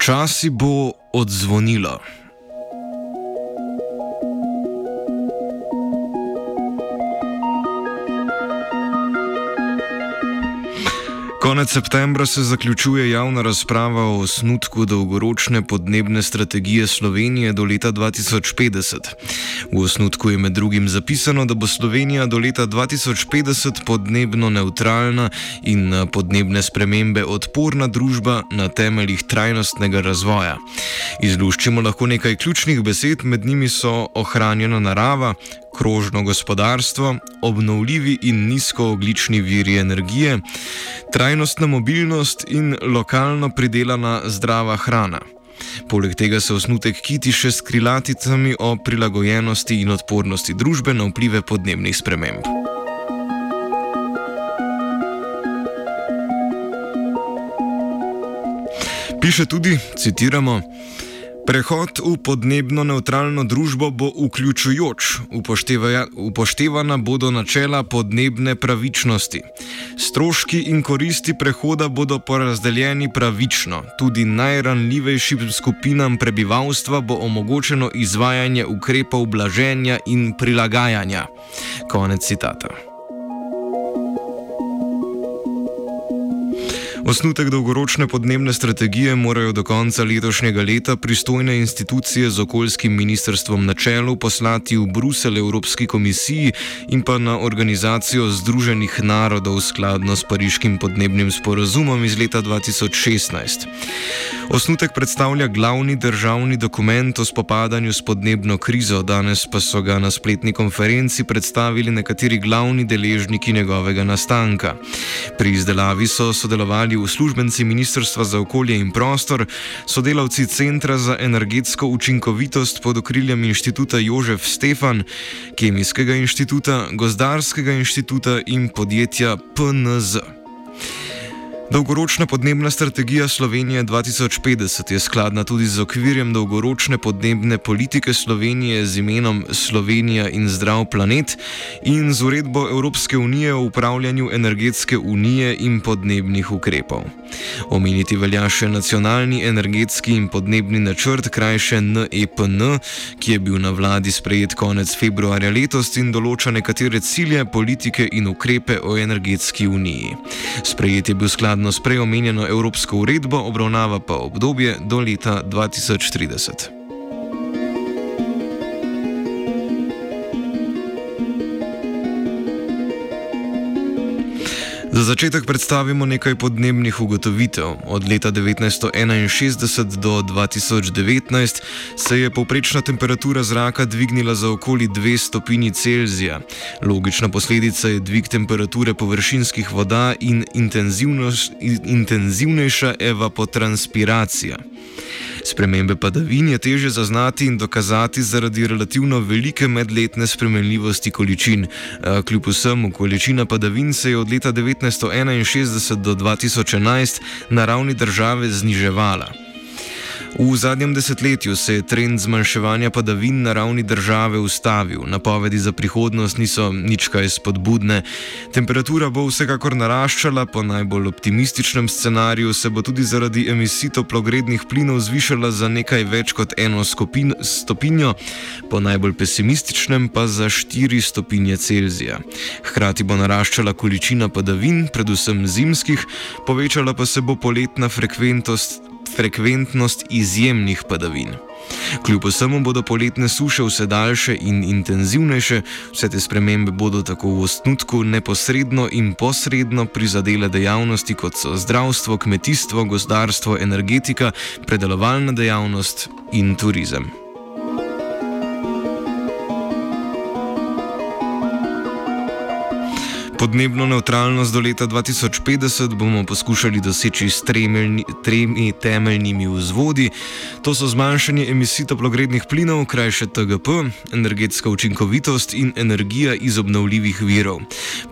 Počasi bo odzvonilo. Konec septembra se zaključuje javna razprava o osnutku dolgoročne podnebne strategije Slovenije do leta 2050. V osnutku je med drugim zapisano, da bo Slovenija do leta 2050 podnebno neutralna in na podnebne spremembe odporna družba na temeljih trajnostnega razvoja. Izluščimo lahko nekaj ključnih besed, med njimi so ohranjena narava, krožno gospodarstvo, obnovljivi in nizkooglični viri energije, trajnostna mobilnost in lokalno pridelana zdrava hrana. Poleg tega se osnutek kiti še s krilaticami o prilagojenosti in odpornosti družbe na vplive podnebnih sprememb. Piše tudi, citiramo, Prehod v podnebno neutralno družbo bo vključujoč, upoštevana bodo načela podnebne pravičnosti. Stroški in koristi prehoda bodo porazdeljeni pravično, tudi najranljivejšim skupinam prebivalstva bo omogočeno izvajanje ukrepov blaženja in prilagajanja. Konec citata. Osnutek dolgoročne podnebne strategije morajo do konca letošnjega leta pristojne institucije z okoljskim ministrstvom na čelu poslati v Bruselj Evropski komisiji in pa na Organizacijo Združenih narodov skladno s pariškim podnebnim sporazumom iz leta 2016. Osnutek predstavlja glavni državni dokument o spopadanju s podnebno krizo, danes pa so ga na spletni konferenci predstavili nekateri glavni deležniki njegovega nastanka. Pri izdelavi so sodelovali uslužbenci Ministrstva za okolje in prostor, sodelavci Centra za energetsko učinkovitost pod okriljem inštituta Jožef Stefan, Kemijskega inštituta, Gozdarskega inštituta in podjetja PNZ. Dolgoročna podnebna strategija Slovenije 2050 je skladna tudi z okvirjem dolgoročne podnebne politike Slovenije z imenom Slovenija in zdrav planet in z uredbo Evropske unije o upravljanju energetske unije in podnebnih ukrepov. Omeniti velja še nacionalni energetski in podnebni načrt, krajše NEPN, e ki je bil na vladi sprejet konec februarja letos in določa nekatere cilje, politike in ukrepe o energetski uniji. Sprejet je bil skladno skladno s preomenjeno evropsko uredbo, obravnava pa obdobje do leta 2030. Za začetek predstavimo nekaj podnebnih ugotovitev. Od leta 1961 do 2019 se je povprečna temperatura zraka dvignila za okoli 2 stopinji Celzija. Logična posledica je dvig temperature površinskih voda in intenzivnejša evapotranspiracija. Spremembe padavin je teže zaznati in dokazati zaradi relativno velike medletne spremenljivosti količin. Kljub vsemu, količina padavin se je od leta 1961 do 2011 na ravni države zniževala. V zadnjem desetletju se je trend zmanjševanja padavin na ravni države ustavil, napovedi za prihodnost niso nič kaj spodbudne. Temperatura bo vsekakor naraščala, po najbolj optimističnem scenariju se bo tudi zaradi emisij toplogrednih plinov zvišala za nekaj več kot eno skupin, stopinjo, po najbolj pesimističnem pa za 4 stopinje Celzija. Hkrati bo naraščala količina padavin, predvsem zimskih, povečala pa se bo poletna frekventnost frekventnost izjemnih padavin. Kljub vsemu bodo poletne suše vse daljše in intenzivnejše, vse te spremembe bodo tako v osnutku neposredno in posredno prizadele dejavnosti kot so zdravstvo, kmetijstvo, gozdarstvo, energetika, predelovalna dejavnost in turizem. Podnebno neutralnost do leta 2050 bomo poskušali doseči s tremeljni, tremi temeljnimi vzvodi. To so zmanjšanje emisij toplogrednih plinov, krajše TGP, energetska učinkovitost in energija iz obnovljivih virov.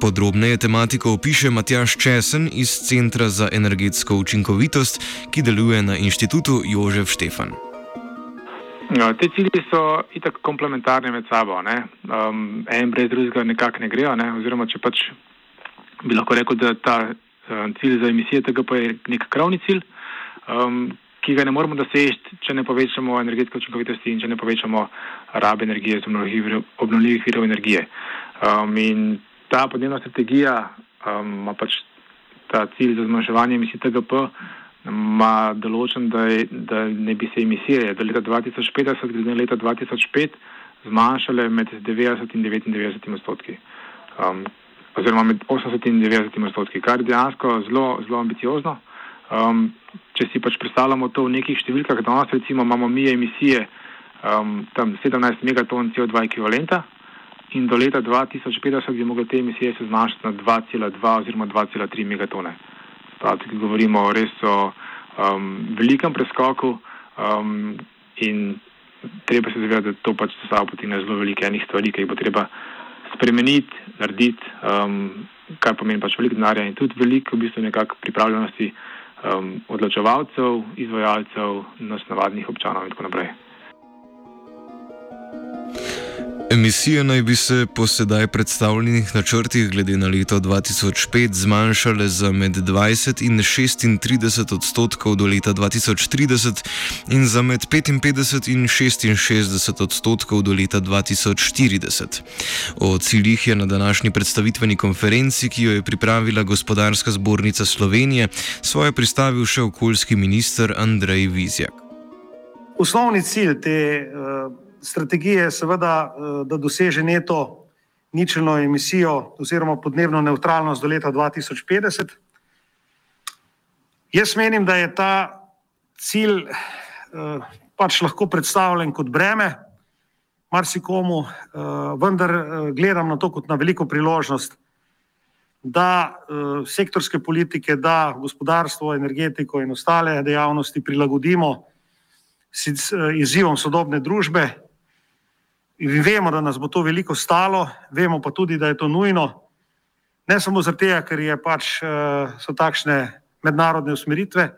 Podrobneje tematiko opiše Matjaš Česen iz Centra za energetsko učinkovitost, ki deluje na inštitutu Jožef Štefan. Ja, te cilji so itak komplementarni med sabo. Um, en brez drugega nekako ne grejo. Ne? Oziroma, če pač bi lahko rekel, da ta um, cilj za emisije tega pa je nek kravni cilj, um, ki ga ne moremo doseči, če ne povečamo energetske učinkovitosti in če ne povečamo rabe energije iz obnovljivih virov energije. Um, in ta podnebna strategija um, ima pač ta cilj za zmanjševanje emisij TGP ima določen, da, je, da ne bi se emisije do leta 2050 glede na leta 2005 zmanjšale med 90 in 99 odstotki. Um, oziroma med 80 in 90 odstotki, kar je dejansko zelo, zelo ambiciozno. Um, če si pač predstavljamo to v nekih številkah, danes recimo imamo mi emisije um, tam 17 megaton CO2 ekvivalenta in do leta 2050 bi mogli te emisije se zmanjšati na 2,2 oziroma 2,3 megatone. Tako govorimo res o um, velikem preskoku um, in treba se zavedati, da to pač za sabo potegne zelo velike enih stvari, ki jih bo treba spremeniti, narediti, um, kar pomeni pač veliko denarja in tudi veliko v bistvu nekako pripravljenosti um, odločevalcev, izvajalcev, nas navadnih občanov in tako naprej. Emisije naj bi se po sedaj predstavljenih načrtih glede na leto 2005 zmanjšale za med 20 in 36 odstotkov do leta 2030 in za med 55 in 66 odstotkov do leta 2040. O ciljih je na današnji predstavitveni konferenci, ki jo je pripravila Gospodarska zbornica Slovenije, svoje pristavil še okoljski minister Andrej Vizjak. Osnovni cilj te uh strategije je seveda, eh, da doseže neto ničelno emisijo oziroma podnebno neutralnost do leta 2050. Jaz menim, da je ta cilj eh, pač lahko predstavljen kot breme marsikomu, eh, vendar gledam na to kot na veliko priložnost, da sektorske politike, da gospodarstvo, energetiko in ostale dejavnosti prilagodimo izzivom sodobne družbe, vemo, da nas bo to veliko stalo, vemo pa tudi, da je to nujno. Ne samo zato, ker pač, uh, so takšne mednarodne usmeritve,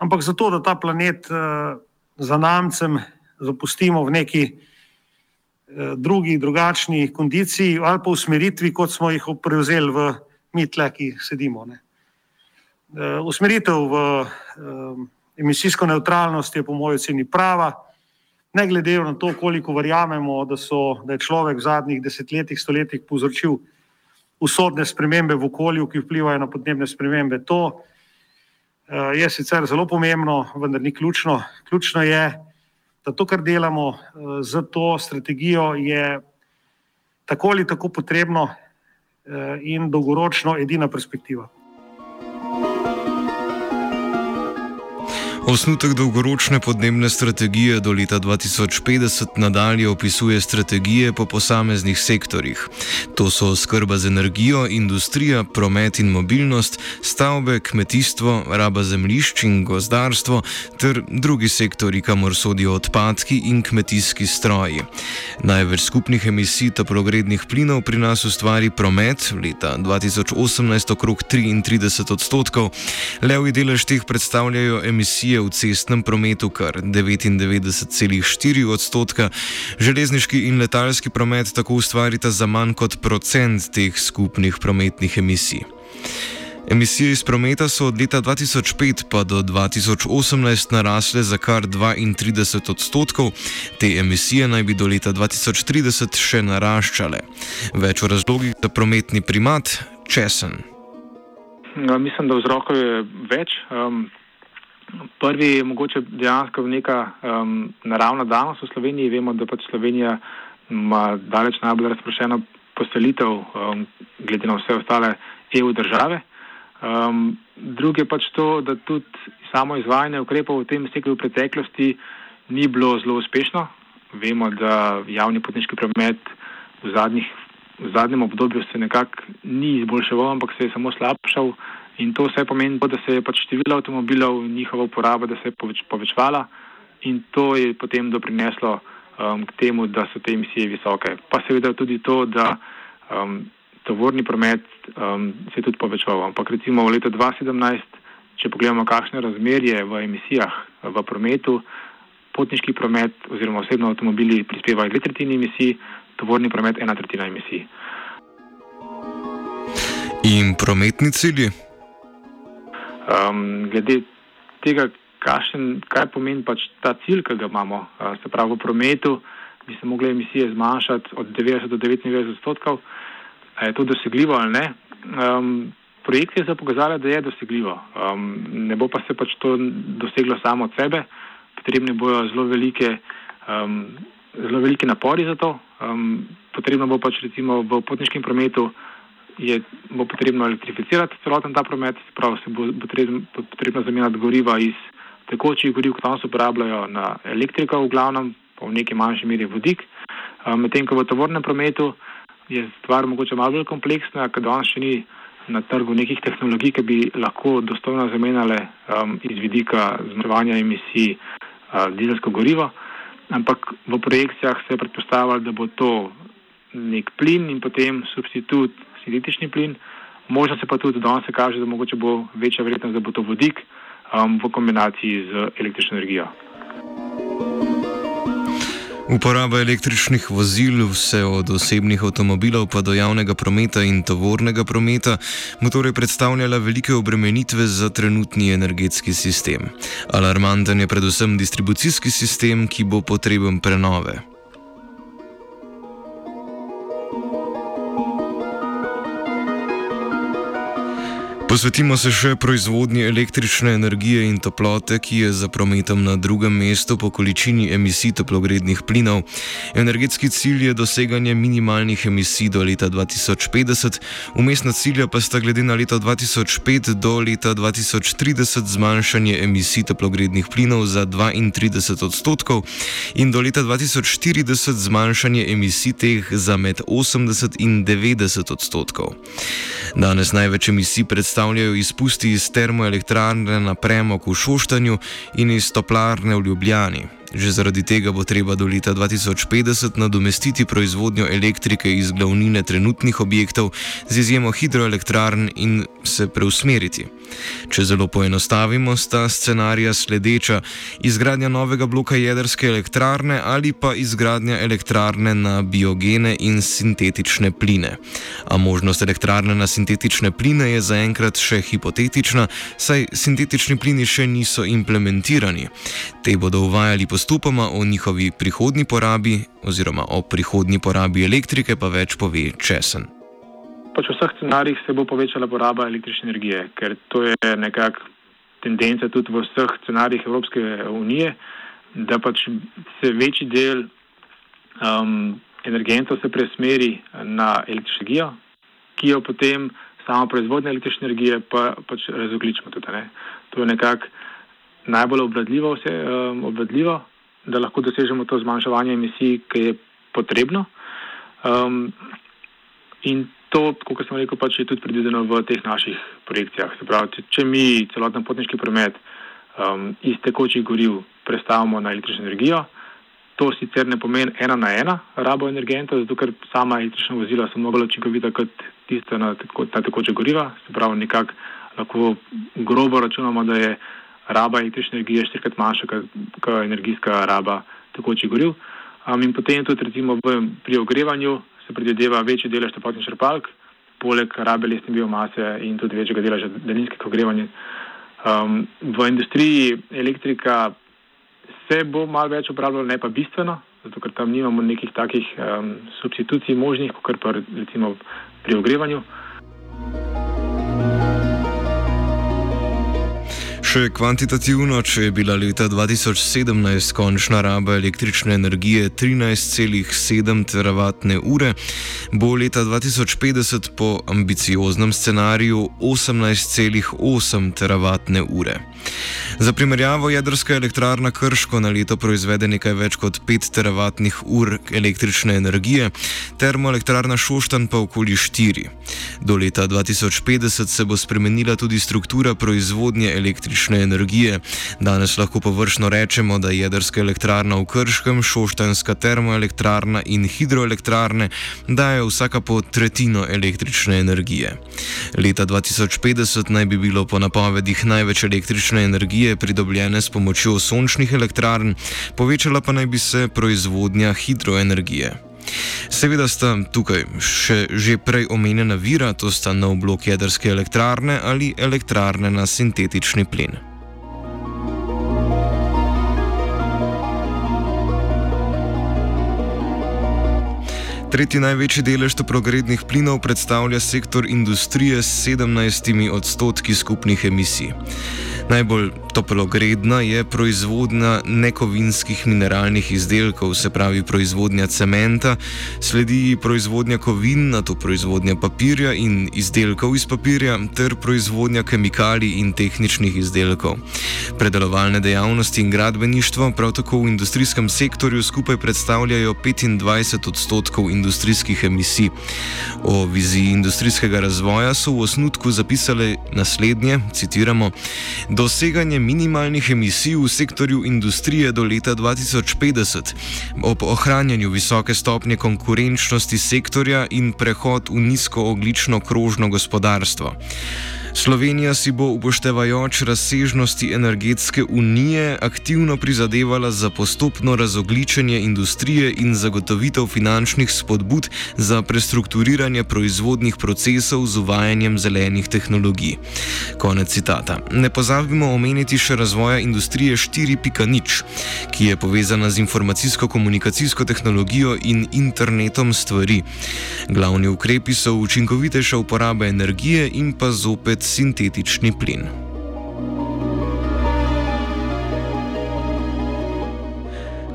ampak zato, da ta planet uh, za namcem zapustimo v neki uh, drugi, drugačni kondiciji ali pa usmeritvi, kot smo jih prevzeli v mitle, ki sedimo. Uh, usmeritev v emisijsko neutralnost je po mojem oceni prava ne glede na to, koliko verjamemo, da, so, da je človek v zadnjih desetletjih, stoletjih povzročil usodne spremembe v okolju, ki vplivajo na podnebne spremembe. To uh, je sicer zelo pomembno, vendar ni ključno. Ključno je, da to, kar delamo uh, eh, z to strategijo, je tako ali tako potrebno uh, in dolgoročno edina perspektiva. Osnutek dolgoročne podnebne strategije do leta 2050 nadalje opisuje strategije po posameznih sektorjih. To so skrba z energijo, industrija, promet in mobilnost, stavbe, kmetijstvo, raba zemljišč in gozdarstvo ter drugi sektori, kamor sodijo odpadki in kmetijski stroji. Največ skupnih emisij toplogrednih plinov pri nas ustvari promet, leta 2018 okrog 33 odstotkov, levji delež teh predstavljajo emisije emisije v cestnem prometu kar 99,4 odstotka, železniški in letalski promet tako ustvarita za manj kot procent teh skupnih prometnih emisij. Emisije iz prometa so od leta 2005 pa do 2018 narasle za kar 32 odstotkov, te emisije naj bi do leta 2030 še naraščale. Več o razlogih za prometni primat, česen. No, mislim, da vzrokov je več. Um, prvi je mogoče dejansko neka um, naravna danost v Sloveniji. Vemo, da pač Slovenija ima daleč najbolj razprošeno poselitev um, glede na vse ostale EU države. Um, drugi je pač to, da tudi samo izvajanje ukrepov v tem sektorju v preteklosti ni bilo zelo uspešno. Vemo, da javni potniški promet v, zadnjih, v zadnjem obdobju se nekako ni izboljševal, ampak se je samo slabšal in to vse pomeni, da se je pač število avtomobilov in njihova uporaba se je poveč, povečvala in to je potem doprineslo um, k temu, da so te emisije visoke. Pa seveda tudi to, da um, tovorni promet um, se je tudi povečal. Ampak recimo v letu 2017, če pogledamo, kakšne razmerje v emisijah v prometu, potniški promet oziroma osebno avtomobili prispevajo dve tretjini emisij, tovorni promet ena tretjina emisij. In prometni cilji? Um, glede tega, kašen, kaj pomeni pač ta cilj, ki ga imamo, se pravi v prometu, bi se mogli emisije zmanjšati od 90 do 99 odstotkov je to dosegljivo ali ne. Um, projekcije so pokazale, da je dosegljivo. Um, ne bo pa se pač to doseglo samo od sebe, potrebne bojo zelo velike, um, zelo velike napori za to. Um, potrebno bo pač recimo v potniškem prometu, je, bo potrebno elektrificirati celoten ta promet, prav se bo potrebno, potrebno zamenjati goriva iz tekočih goriv, ki tam se uporabljajo na elektriko v glavnem, pa v neki manjši meri vodik. Um, Medtem ko v tovornem prometu je stvar mogoče malo bolj kompleksna, ker danes še ni na trgu nekih tehnologij, ki bi lahko dostojno zamenjale um, iz vidika zmanjševanja emisij uh, dizelsko gorivo. Ampak v projekcijah se je predpostavljalo, da bo to nek plin in potem substitut sintetični plin. Možno se pa tudi danes kaže, da mogoče bo večja verjetnost, da bo to vodik um, v kombinaciji z električno energijo. Uporaba električnih vozil, vse od osebnih avtomobilov pa do javnega prometa in tovornega prometa, bo torej predstavljala velike obremenitve za trenutni energetski sistem. Alarmanten je predvsem distribucijski sistem, ki bo potreben prenove. Posvetimo se še proizvodnji električne energije in toplote, ki je za prometom na drugem mestu po količini emisij toplogrednih plinov. Energetski cilj je doseganje minimalnih emisij do leta 2050, umestna cilja pa sta glede na leto 2005 do leta 2030 zmanjšanje emisij toplogrednih plinov za 32 odstotkov in do leta 2040 zmanjšanje emisij teh za med 80 in 90 odstotkov. Danes največ emisij predstavlja predstavljajo izpusti iz termoelektrarne na premog v Šoštanju in iz toplarne v Ljubljani. Že zaradi tega bo treba do leta 2050 nadomestiti proizvodnjo elektrike iz glavnine trenutnih objektov z izjemo hidroelektrarn in se preusmeriti. Če zelo poenostavimo, sta scenarija sledeča: izgradnja novega bloka jedrske elektrarne ali pa izgradnja elektrarne na biogene in sintetične pline. A možnost elektrarne na sintetične pline je zaenkrat še hipotetična, saj sintetični plini še niso implementirani. Te bodo uvajali postopoma o njihovi prihodnji porabi, oziroma o prihodnji porabi elektrike pa več pove česen pač v vseh scenarijih se bo povečala poraba električne energije, ker to je nekakšna tendenca tudi v vseh scenarijih Evropske unije, da pač se večji del um, energentov se presmeri na električno energijo, ki jo potem samo proizvodnja električne energije pa, pač razogličimo tudi. Ne. To je nekako najbolj obvladljivo, vse, um, obvladljivo, da lahko dosežemo to zmanjševanje emisij, ki je potrebno. Um, in to, kot sem rekel, pač je tudi predvideno v teh naših projekcijah. Pravi, če mi celoten potniški promet um, iz tekočih goriv prestavimo na električno energijo, to sicer ne pomeni ena na ena rabo energentov, zato ker sama električna vozila so mnogo učinkovita kot tiste na, tako, na tekoče goriva. Se pravi, nekako lahko grobo računamo, da je raba električne energije štirikrat manjša kot energijska raba tekočih goriv. Um, in potem tudi recimo v, pri ogrevanju se predvideva večji delež toplotnih črpalk, poleg rabe lesne biomase in tudi večjega deleža daljinskega ogrevanja. Um, v industriji elektrika se bo malo več uporabljala, ne pa bistveno, zato ker tam nimamo nekih takih um, substitucij možnih, kot pa recimo pri ogrevanju. Še kvantitativno, če je bila leta 2017 končna raba električne energije 13,7 teravatne ure, bo leta 2050 po ambicioznem scenariju 18,8 teravatne ure. Za primerjavo, jedrska elektrarna Krško na leto proizvede nekaj več kot 5 teravatnih ur električne energije, termoelektrarna Šoštan pa okoli 4. Do leta 2050 se bo spremenila tudi struktura proizvodnje električne energije. Danes lahko površno rečemo, da jedrska elektrarna v Krškem, Šoštanska termoelektrarna in hidroelektrarne dajo vsaka po tretjino električne energije. Leta 2050 naj bi bilo po napovedih največ električne energije pridobljene s pomočjo sončnih elektrarn, povečala pa naj bi se proizvodnja hidroenergije. Seveda sta tukaj še že prej omenjena vira, to sta nov blok jedrske elektrarne ali elektrarne na sintetični plin. Tretji največji delež toplogrednih plinov predstavlja sektor industrije s 17 odstotki skupnih emisij. Najbolj toplogredna je proizvodnja nekovinskih mineralnih izdelkov, se pravi proizvodnja cementa, sledi proizvodnja kovin, na to proizvodnja papirja in izdelkov iz papirja, ter proizvodnja kemikalij in tehničnih izdelkov. Predelovalne dejavnosti in gradbeništvo prav tako v industrijskem sektorju skupaj predstavljajo 25 odstotkov industrijskih emisij. O viziji industrijskega razvoja so v osnutku zapisali naslednje: citiramo, Doseganje minimalnih emisij v sektorju industrije do leta 2050, ob ohranjanju visoke stopnje konkurenčnosti sektorja in prehod v nizkooglično krožno gospodarstvo. Slovenija si bo upoštevajoč razsežnosti energetske unije aktivno prizadevala za postopno razogličenje industrije in zagotovitev finančnih spodbud za prestrukturiranje proizvodnih procesov z uvajanjem zelenih tehnologij. Konec citata. Ne pozabimo omeniti še razvoja industrije 4.0, ki je povezana z informacijsko-komunikacijsko tehnologijo in internetom stvari. Glavni ukrepi so učinkovitejša uporaba energije in pa zopet sintetični plin.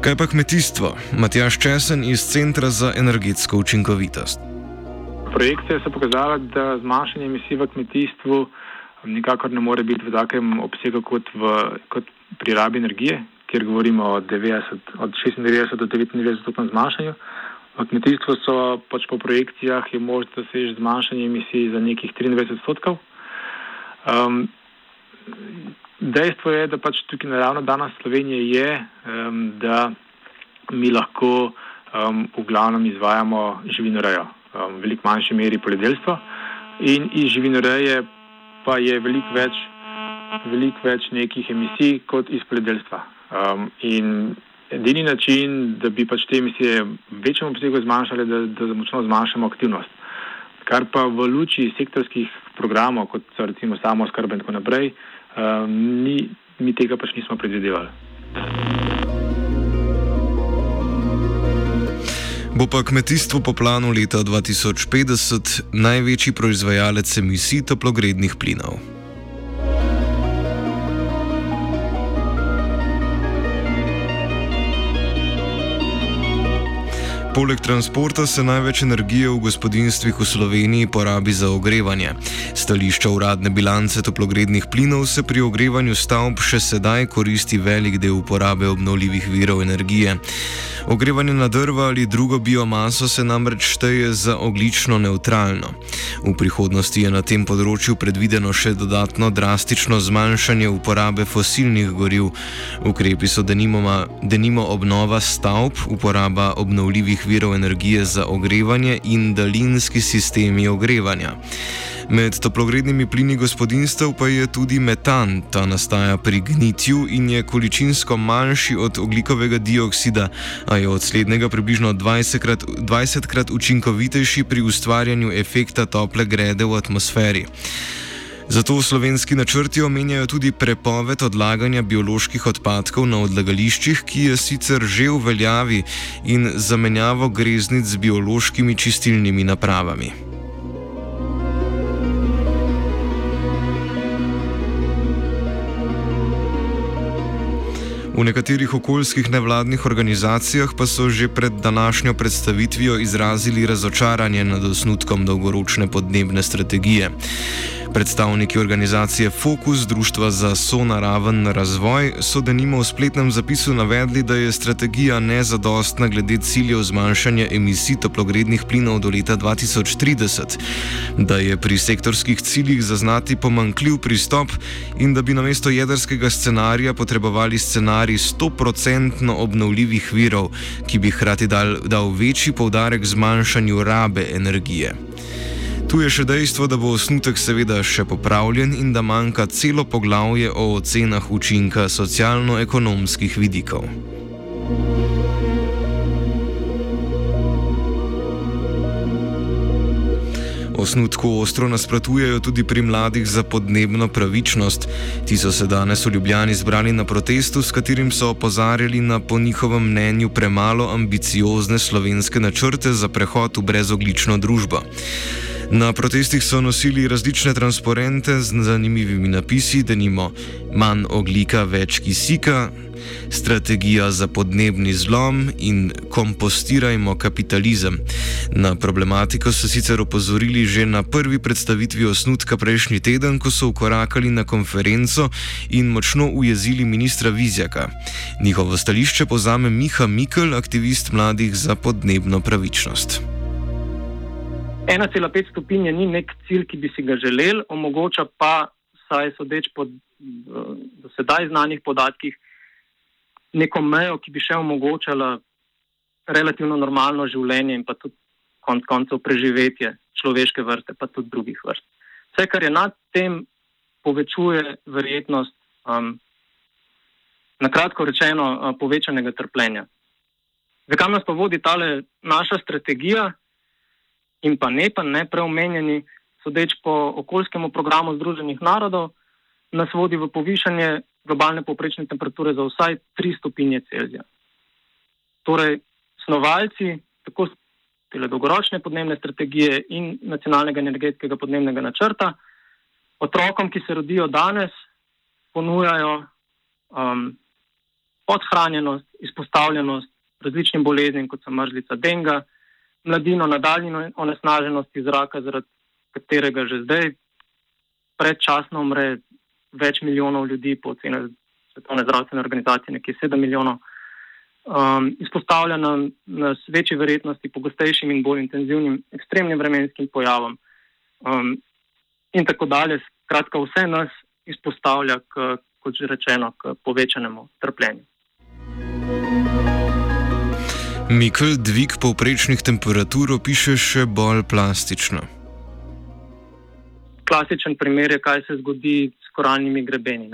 Kaj pa kmetijstvo? Matjaš Česen iz Centra za energetsko učinkovitost. Projekcije so pokazale, da zmanjšanje emisij v kmetijstvu nikakor ne more biti v takem obsegu kot, v, kot pri rabi energije, kjer govorimo o 90, od 96 do 99 stopnjem zmanjšanju. V kmetijstvu so pač po projekcijah je možno doseči zmanjšanje emisij za nekih 23 odstotkov. Um, dejstvo je, da pač tukaj naravno danes Slovenije je, um, da mi lahko um, v glavnem izvajamo živinorejo, um, v veliko manjši meri poljedelstvo in iz živinoreje pa je veliko več, velik več nekih emisij kot iz poljedelstva. Um, in edini način, da bi pač te emisije v večjem obsegu zmanjšali, da, da močno zmanjšamo aktivnost kar pa v luči sektorskih programov, kot so recimo samo skrb in tako naprej, um, ni, mi tega pač nismo predvidevali. Bo pa kmetijstvo po planu leta 2050 največji proizvajalec emisij toplogrednih plinov. Poleg transporta se največ energije v gospodinstvih v Sloveniji porabi za ogrevanje. Stališča uradne bilance toplogrednih plinov se pri ogrevanju stavb še sedaj koristi velik del uporabe obnovljivih virov energije. Ogrevanje na drva ali drugo biomaso se namreč šteje za oglično neutralno. V prihodnosti je na tem področju predvideno še dodatno drastično zmanjšanje uporabe fosilnih goriv. Ukrepi so denimo, denimo obnova stavb, uporaba obnovljivih virov energije za ogrevanje in daljinski sistemi ogrevanja. Med toplogrednimi plini gospodinstv pa je tudi metan. Ta nastaja pri gnitju in je količinsko manjši od oglikovega dioksida, a je od slednjega približno 20krat, 20krat učinkovitejši pri ustvarjanju efekta tople grede v atmosferi. Zato slovenski načrti omenjajo tudi prepoved odlaganja bioloških odpadkov na odlagališčih, ki je sicer že v veljavi, in zamenjavo greznic z biološkimi čistilnimi napravami. V nekaterih okoljskih nevladnih organizacijah pa so že pred današnjo predstavitvijo izrazili razočaranje nad osnutkom dolgoročne podnebne strategije. Predstavniki organizacije Focus, Društva za sonaraven razvoj, so denimo v spletnem zapisu navedli, da je strategija nezadostna glede ciljev zmanjšanja emisij toplogrednih plinov do leta 2030, da je pri sektorskih ciljih zaznati pomankljiv pristop in da bi namesto jedrskega scenarija potrebovali scenarij 100% obnovljivih virov, ki bi hkrati dal, dal večji poudarek zmanjšanju rabe energije. Tu je še dejstvo, da bo osnutek seveda še popravljen in da manjka celo poglavje o ocenah učinka socialno-ekonomskih vidikov. Osnutku ostro nasprotujejo tudi pri mladih za podnebno pravičnost. Ti so se danes v Ljubljani zbrali na protestu, s katerim so opozarjali na po njihovem mnenju premalo ambiciozne slovenske načrte za prehod v brezoglično družbo. Na protestih so nosili različne transparente z zanimivimi napisi, da nimo manj oglika, več kisika, strategija za podnebni zlom in kompostirajmo kapitalizem. Na problematiko so sicer opozorili že na prvi predstavitvi osnutka prejšnji teden, ko so ukorakali na konferenco in močno ujezili ministra Vizjaka. Njihovo stališče pozame Miha Mikl, aktivist mladih za podnebno pravičnost. 1,5 stopinje ni nek cilj, ki bi si ga želeli, omogoča pa, saj sodeč po do sedaj znanih podatkih, neko mejo, ki bi še omogočala relativno normalno življenje in pa tudi konc koncev preživetje človeške vrste, pa tudi drugih vrst. Vse, kar je nad tem, povečuje verjetnost, um, na kratko rečeno, uh, povečanega trpljenja. Zakaj nas pa vodi ta naša strategija? In pa ne, pa ne preomenjeni, sodeč po okoljskemu programu Združenih narodov, nas vodi v povišanje globalne povprečne temperature za vsaj 3 stopinje Celzija. Torej, snovalci tako tele dolgoročne podnebne strategije in nacionalnega energetskega podnebnega načrta otrokom, ki se rodijo danes, ponujajo um, podhranjenost, izpostavljenost različnim boleznim, kot so mrzlica denga, mladino nadaljno onesnaženosti zraka, zaradi katerega že zdaj predčasno umre več milijonov ljudi, po ocenah Svetovne zdravstvene organizacije, nekje 7 milijonov, um, izpostavlja nam nas večji verjetnosti pogostejšim in bolj intenzivnim ekstremnim vremenskim pojavom um, in tako dalje. Skratka, vse nas izpostavlja, k, kot že rečeno, k povečanemu trpljenju. Mikl dvig povprečnih temperatur opiše še bolj plastično. Klasičen primer je, kaj se zgodi s koralnimi grebeni.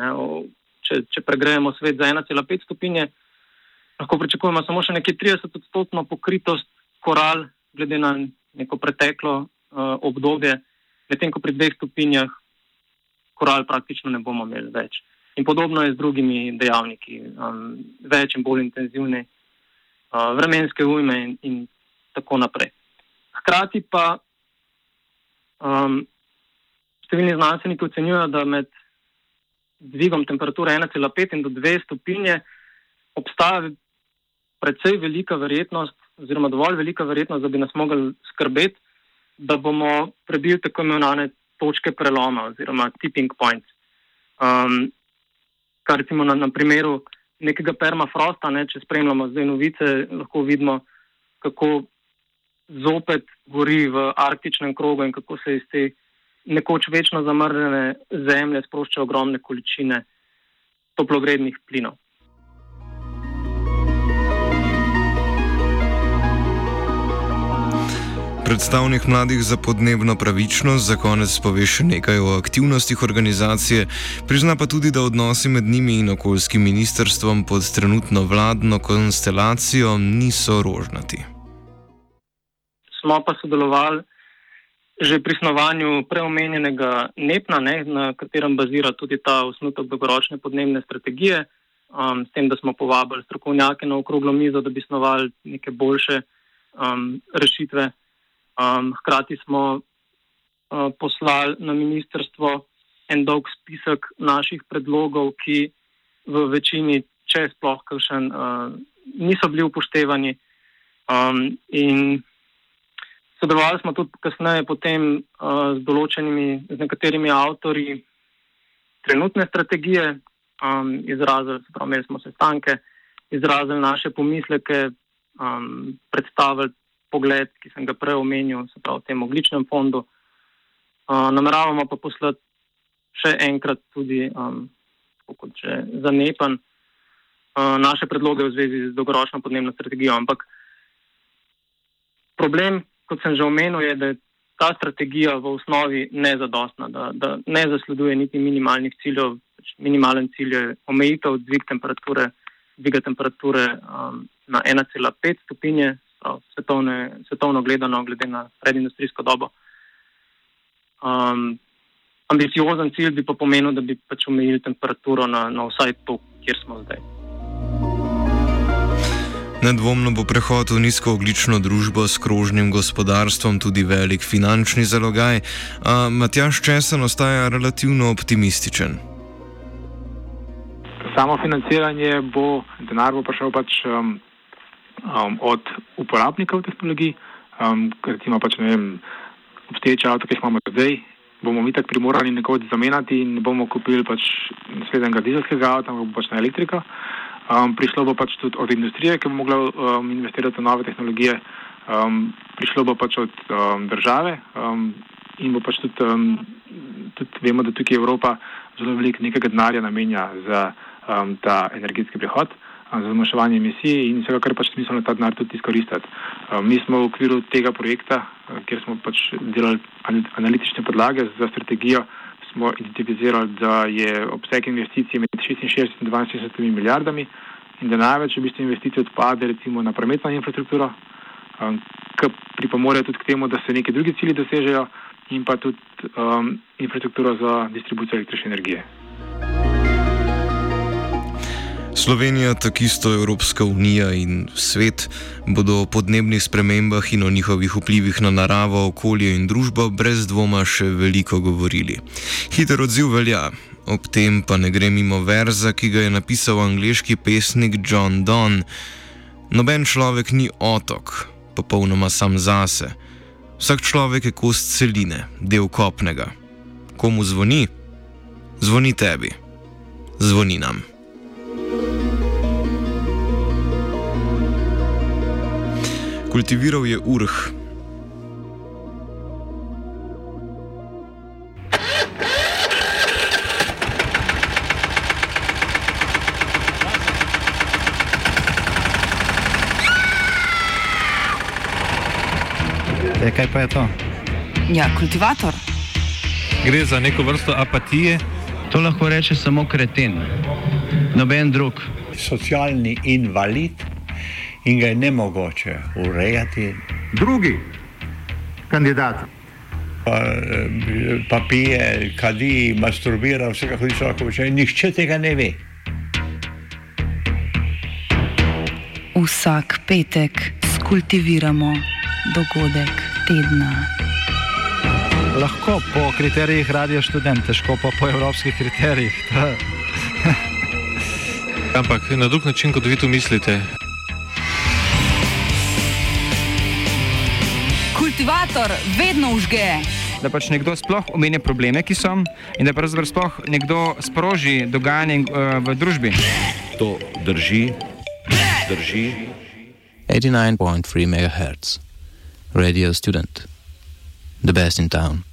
Če, če pregrejemo svet za 1,5 stopinje, lahko pričakujemo samo še nekje 30-odstotno pokritost koral, glede na neko preteklo uh, obdobje, medtem ko pri dveh stopinjah koral praktično ne bomo imeli več. In podobno je z drugimi dejavniki, um, več in bolj intenzivni vremenske ujme in, in tako naprej. Hkrati pa um, številni znanstveniki ocenjujejo, da med dvigom temperature 1,5 in do 2 stopinje obstaja precej velika verjetnost, oziroma dovolj velika verjetnost, da bi nas mogli skrbeti, da bomo prebili tako imenovane točke preloma oziroma tipping points. Um, kar recimo na, na primeru nekega permafrosta, ne, če spremljamo zdaj novice, lahko vidimo, kako zopet gori v arktičnem krogu in kako se iz te nekoč večno zamrznjene zemlje sproščajo ogromne količine toplogrednih plinov. Predstavnik mladih za podnebno pravičnost za konec pove še nekaj o aktivnostih organizacije, prizna pa tudi, da odnosi med njimi in okoljskim ministrstvom pod trenutno vladno konstelacijo niso rožnati. Smo pa sodelovali že pri snovanju preomenjenega NEPNA, ne, na katerem bazira tudi ta osnutek dolgoročne podnebne strategije, um, s tem, da smo povabili strokovnjake na okroglo mizo, da bi snovali neke boljše um, rešitve. Um, hkrati smo uh, poslali na ministrstvo en dolg spisek naših predlogov, ki v večini, če sploh kakšen, uh, niso bili upoštevani. Um, in sodelovali smo tudi kasneje potem, uh, z določenimi, z nekaterimi avtori trenutne strategije, um, izrazili, pravi, imeli smo sestanke, izrazili naše pomisleke, um, predstavili pogled, ki sem ga prej omenil, se pravi, v tem ogličnem fondu. Uh, nameravamo pa poslati še enkrat tudi, um, kot že zanepan, uh, naše predloge v zvezi z dolgoročno podnebno strategijo. Ampak problem, kot sem že omenil, je, da je ta strategija v osnovi nezadostna, da, da ne zasleduje niti minimalnih ciljev. Pač minimalen cilj je omejitev dvig temperature, dviga temperature um, na 1,5 stopinje svetovne, svetovno gledano, glede na predindustrijsko dobo. Um, ambiciozen cilj bi pa pomenil, da bi pač omejili temperaturo na, na vsaj to, kjer smo zdaj. Nedvomno bo prehod v nizkooglično družbo s krožnim gospodarstvom tudi velik finančni zalogaj, a Matjaš Česen ostaja relativno optimističen. Samo financiranje bo, denar bo prišel pač um, um, od uporabnikov tehnologij, um, recimo pač ne vem, obstoječe avto, ki jih imamo zdaj, bomo mi tako primorani nekoč zamenjati in ne bomo kupili pač naslednjega dizelskega avta, ampak bo pač na elektriko. Um, prišlo bo pač tudi od industrije, ki bo mogla um, investirati v nove tehnologije, um, prišlo bo pač od um, države um, in bo pač tudi, um, tudi vemo, da tukaj Evropa zelo veliko nekega denarja namenja za um, ta energetski prehod za zmanjševanje emisij in vsega, kar pač smiselno ta denar tudi izkoristiti. Mi smo v okviru tega projekta, kjer smo pač delali analitične podlage za strategijo, smo identificirali, da je obseg investicij med 66 in 72 milijardami in da največ v bistvu investicij odpade recimo na prometno infrastrukturo, ki pripomore tudi k temu, da se neki drugi cilji dosežejo in pa tudi um, infrastrukturo za distribucijo električne energije. Slovenija, tako isto Evropska unija in svet bodo o podnebnih spremembah in o njihovih vplivih na naravo, okolje in družbo brez dvoma še veliko govorili. Hiter odziv velja, ob tem pa ne gre mimo verza, ki ga je napisal angliški pesnik John Donne. Noben človek ni otok, popolnoma sam zase. Vsak človek je kost celine, del kopnega. Komu zvoni? Zvoni tebi. Zvoni nam. Kultiviral je urh. E, kaj pa je to? Ja, kultivator. Gre za neko vrsto apatije. To lahko reče samo kreten, noben drug. Socialni invalid in ga je ne mogoče urejati. Drugi kandidat. Pa, pa pije, kadi, masturbira, vse kako ti človek počne, nihče tega ne ve. Vsak petek skultiviramo dogodek tedna. Lahko po kriterijih radio študent, težko pa po evropskih kriterijih. Ampak na drug način, kot vi to mislite. Kultivator vedno užge. Da pač nekdo sploh omenja probleme, ki so, in da pravzaprav sploh nekdo sproži dogajanje uh, v družbi. To drži, drži. 89.3 MHz, Radio Student, the best in town.